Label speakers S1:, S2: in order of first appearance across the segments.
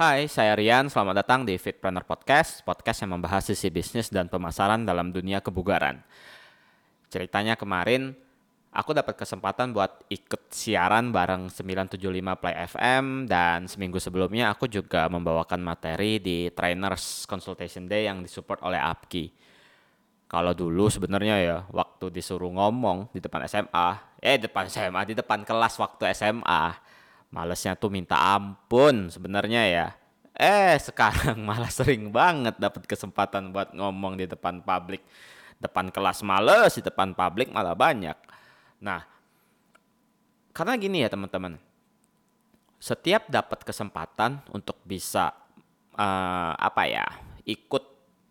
S1: Hai, saya Rian. Selamat datang di Fitpreneur Podcast, podcast yang membahas sisi bisnis dan pemasaran dalam dunia kebugaran. Ceritanya kemarin, aku dapat kesempatan buat ikut siaran bareng 975 Play FM dan seminggu sebelumnya aku juga membawakan materi di Trainers Consultation Day yang disupport oleh APKI. Kalau dulu sebenarnya ya waktu disuruh ngomong di depan SMA, eh depan SMA di depan kelas waktu SMA, malesnya tuh minta ampun sebenarnya ya. Eh sekarang malah sering banget dapat kesempatan buat ngomong di depan publik. Depan kelas males, di depan publik malah banyak. Nah, karena gini ya teman-teman. Setiap dapat kesempatan untuk bisa uh, apa ya, ikut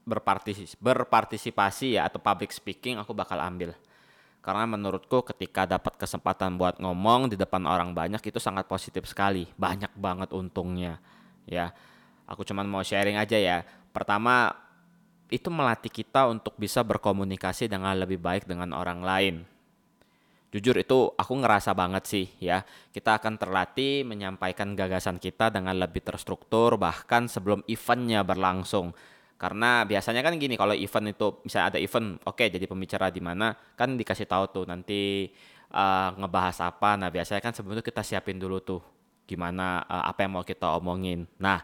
S1: berpartisipasi, berpartisipasi ya atau public speaking aku bakal ambil karena menurutku ketika dapat kesempatan buat ngomong di depan orang banyak itu sangat positif sekali. Banyak banget untungnya ya. Aku cuman mau sharing aja ya. Pertama itu melatih kita untuk bisa berkomunikasi dengan lebih baik dengan orang lain. Jujur itu aku ngerasa banget sih ya. Kita akan terlatih menyampaikan gagasan kita dengan lebih terstruktur bahkan sebelum eventnya berlangsung karena biasanya kan gini kalau event itu misalnya ada event oke okay, jadi pembicara di mana kan dikasih tahu tuh nanti uh, ngebahas apa. Nah biasanya kan sebelum itu kita siapin dulu tuh gimana uh, apa yang mau kita omongin. Nah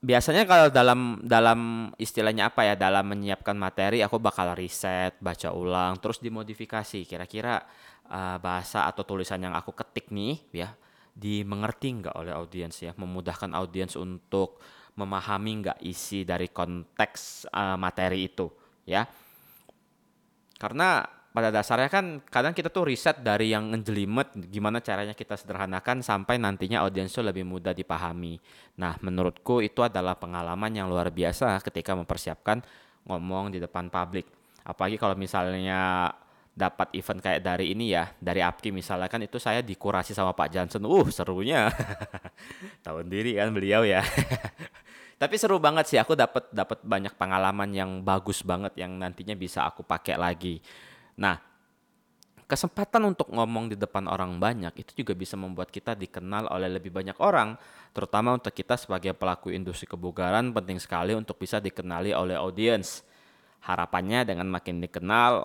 S1: biasanya kalau dalam dalam istilahnya apa ya dalam menyiapkan materi aku bakal riset baca ulang terus dimodifikasi. Kira-kira uh, bahasa atau tulisan yang aku ketik nih ya dimengerti nggak oleh audiens ya? Memudahkan audiens untuk memahami nggak isi dari konteks uh, materi itu ya karena pada dasarnya kan kadang kita tuh riset dari yang ngejelimet gimana caranya kita sederhanakan sampai nantinya audiens tuh lebih mudah dipahami. Nah, menurutku itu adalah pengalaman yang luar biasa ketika mempersiapkan ngomong di depan publik. Apalagi kalau misalnya dapat event kayak dari ini ya, dari APKI misalnya kan itu saya dikurasi sama Pak Johnson. Uh, serunya. Tahun diri kan beliau ya. Tapi seru banget sih aku dapat dapat banyak pengalaman yang bagus banget yang nantinya bisa aku pakai lagi. Nah, kesempatan untuk ngomong di depan orang banyak itu juga bisa membuat kita dikenal oleh lebih banyak orang, terutama untuk kita sebagai pelaku industri kebugaran penting sekali untuk bisa dikenali oleh audiens. Harapannya dengan makin dikenal,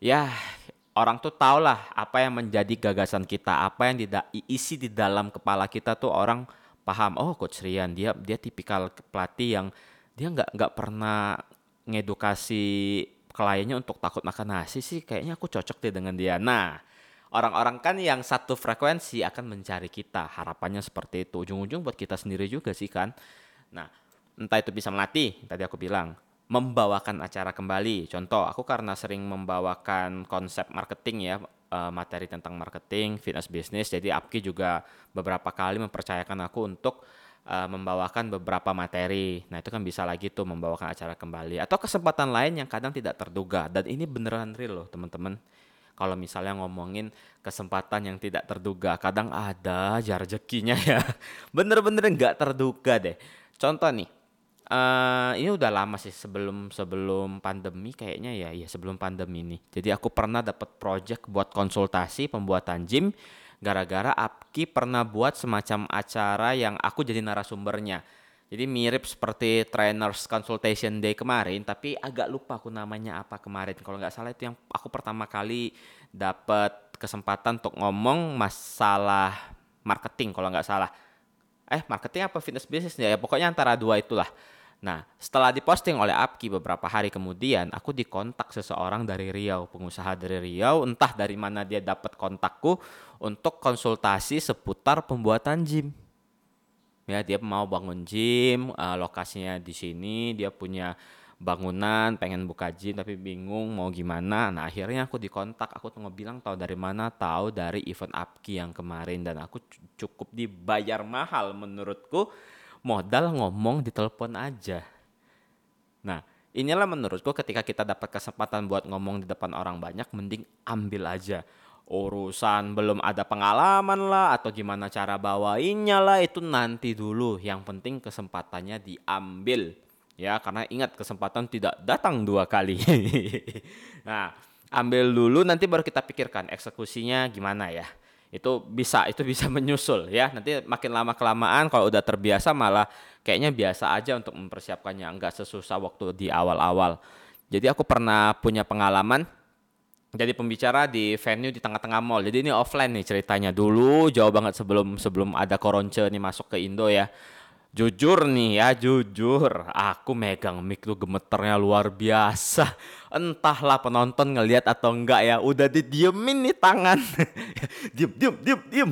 S1: ya orang tuh tau lah apa yang menjadi gagasan kita, apa yang isi di dalam kepala kita tuh orang paham. Oh coach Rian dia dia tipikal pelatih yang dia nggak nggak pernah ngedukasi kliennya untuk takut makan nasi sih kayaknya aku cocok deh dengan dia. Nah orang-orang kan yang satu frekuensi akan mencari kita harapannya seperti itu. Ujung-ujung buat kita sendiri juga sih kan. Nah entah itu bisa melatih tadi aku bilang membawakan acara kembali contoh aku karena sering membawakan konsep marketing ya uh, materi tentang marketing, fitness business. Jadi Apki juga beberapa kali mempercayakan aku untuk uh, membawakan beberapa materi. Nah, itu kan bisa lagi tuh membawakan acara kembali atau kesempatan lain yang kadang tidak terduga dan ini beneran real loh, teman-teman. Kalau misalnya ngomongin kesempatan yang tidak terduga, kadang ada aja rezekinya ya. Bener-bener nggak terduga deh. Contoh nih, Uh, ini udah lama sih sebelum sebelum pandemi kayaknya ya, ya sebelum pandemi nih. Jadi aku pernah dapat project buat konsultasi pembuatan gym gara-gara Apki pernah buat semacam acara yang aku jadi narasumbernya. Jadi mirip seperti trainers consultation day kemarin, tapi agak lupa aku namanya apa kemarin. Kalau nggak salah itu yang aku pertama kali dapat kesempatan untuk ngomong masalah marketing kalau nggak salah. Eh marketing apa fitness business ya? Pokoknya antara dua itulah. Nah, setelah diposting oleh Apki beberapa hari kemudian, aku dikontak seseorang dari Riau, pengusaha dari Riau, entah dari mana dia dapat kontakku untuk konsultasi seputar pembuatan gym. Ya, dia mau bangun gym, uh, lokasinya di sini, dia punya bangunan, pengen buka gym tapi bingung mau gimana. Nah, akhirnya aku dikontak, aku tuh bilang tahu dari mana, tahu dari event Apki yang kemarin. Dan aku cukup dibayar mahal menurutku modal ngomong di telepon aja. Nah, inilah menurutku ketika kita dapat kesempatan buat ngomong di depan orang banyak, mending ambil aja. Urusan belum ada pengalaman lah atau gimana cara bawainnya lah itu nanti dulu. Yang penting kesempatannya diambil. Ya, karena ingat kesempatan tidak datang dua kali. nah, ambil dulu nanti baru kita pikirkan eksekusinya gimana ya itu bisa itu bisa menyusul ya nanti makin lama kelamaan kalau udah terbiasa malah kayaknya biasa aja untuk mempersiapkannya nggak sesusah waktu di awal-awal jadi aku pernah punya pengalaman jadi pembicara di venue di tengah-tengah mall. Jadi ini offline nih ceritanya. Dulu jauh banget sebelum sebelum ada koronce nih masuk ke Indo ya. Jujur nih ya, jujur. Aku megang mic tuh gemeternya luar biasa. Entahlah penonton ngelihat atau enggak ya. Udah didiemin nih tangan. diem, diem, diem, diem.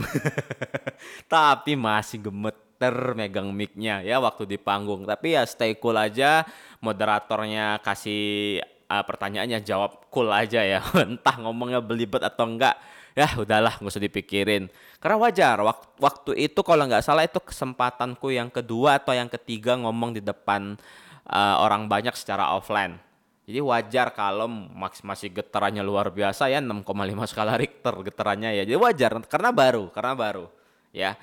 S1: Tapi masih gemeter megang micnya ya waktu di panggung. Tapi ya stay cool aja. Moderatornya kasih uh, pertanyaannya jawab cool aja ya. Entah ngomongnya belibet atau enggak. Ya udahlah nggak usah dipikirin. Karena wajar wak waktu itu kalau nggak salah itu kesempatanku yang kedua atau yang ketiga ngomong di depan uh, orang banyak secara offline. Jadi wajar kalau masih getarannya luar biasa ya 6,5 skala Richter getarannya ya. Jadi wajar karena baru karena baru ya.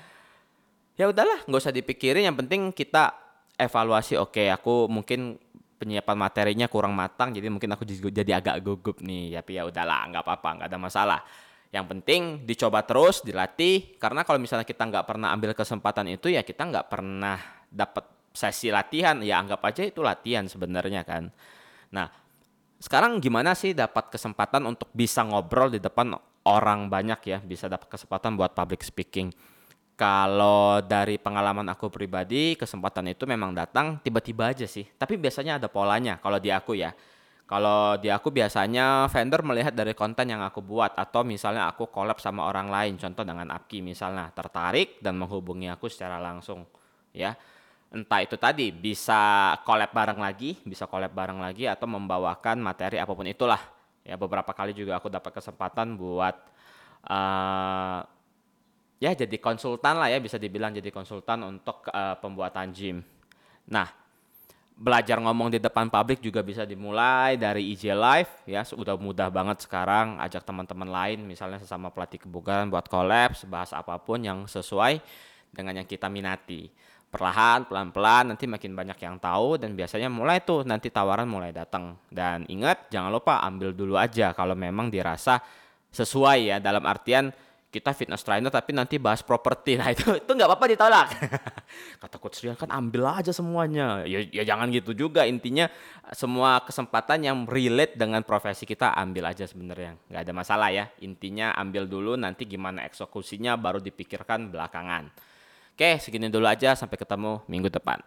S1: Ya udahlah nggak usah dipikirin yang penting kita evaluasi. Oke aku mungkin penyiapan materinya kurang matang jadi mungkin aku jadi agak gugup nih. Tapi ya udahlah nggak apa-apa nggak ada masalah. Yang penting dicoba terus dilatih. Karena kalau misalnya kita nggak pernah ambil kesempatan itu ya kita nggak pernah dapat sesi latihan. Ya anggap aja itu latihan sebenarnya kan. Nah sekarang gimana sih dapat kesempatan untuk bisa ngobrol di depan orang banyak ya? Bisa dapat kesempatan buat public speaking kalau dari pengalaman aku pribadi, kesempatan itu memang datang tiba-tiba aja sih. Tapi biasanya ada polanya kalau di aku ya. Kalau di aku biasanya vendor melihat dari konten yang aku buat atau misalnya aku collab sama orang lain, contoh dengan Apki misalnya, tertarik dan menghubungi aku secara langsung, ya. Entah itu tadi bisa collab bareng lagi, bisa collab bareng lagi atau membawakan materi apa pun itulah. Ya beberapa kali juga aku dapat kesempatan buat uh, ya jadi konsultan lah ya bisa dibilang jadi konsultan untuk uh, pembuatan gym. Nah, belajar ngomong di depan publik juga bisa dimulai dari IG Live. Ya sudah mudah banget sekarang ajak teman-teman lain misalnya sesama pelatih kebugaran buat collab bahas apa pun yang sesuai dengan yang kita minati. Perlahan pelan-pelan nanti makin banyak yang tahu dan biasanya mulai tuh nanti tawaran mulai datang. Dan ingat jangan lupa ambil dulu aja kalau memang dirasa sesuai ya dalam artian kita fitness trainer tapi nanti bahas properti. Nah itu itu nggak apa-apa ditolak. Kata coach Rian kan ambil aja semuanya. Ya, ya jangan gitu juga. Intinya semua kesempatan yang relate dengan profesi kita ambil aja sebenarnya. Nggak ada masalah ya. Intinya ambil dulu nanti gimana eksekusinya baru dipikirkan belakangan. Oke segini dulu aja. Sampai ketemu minggu depan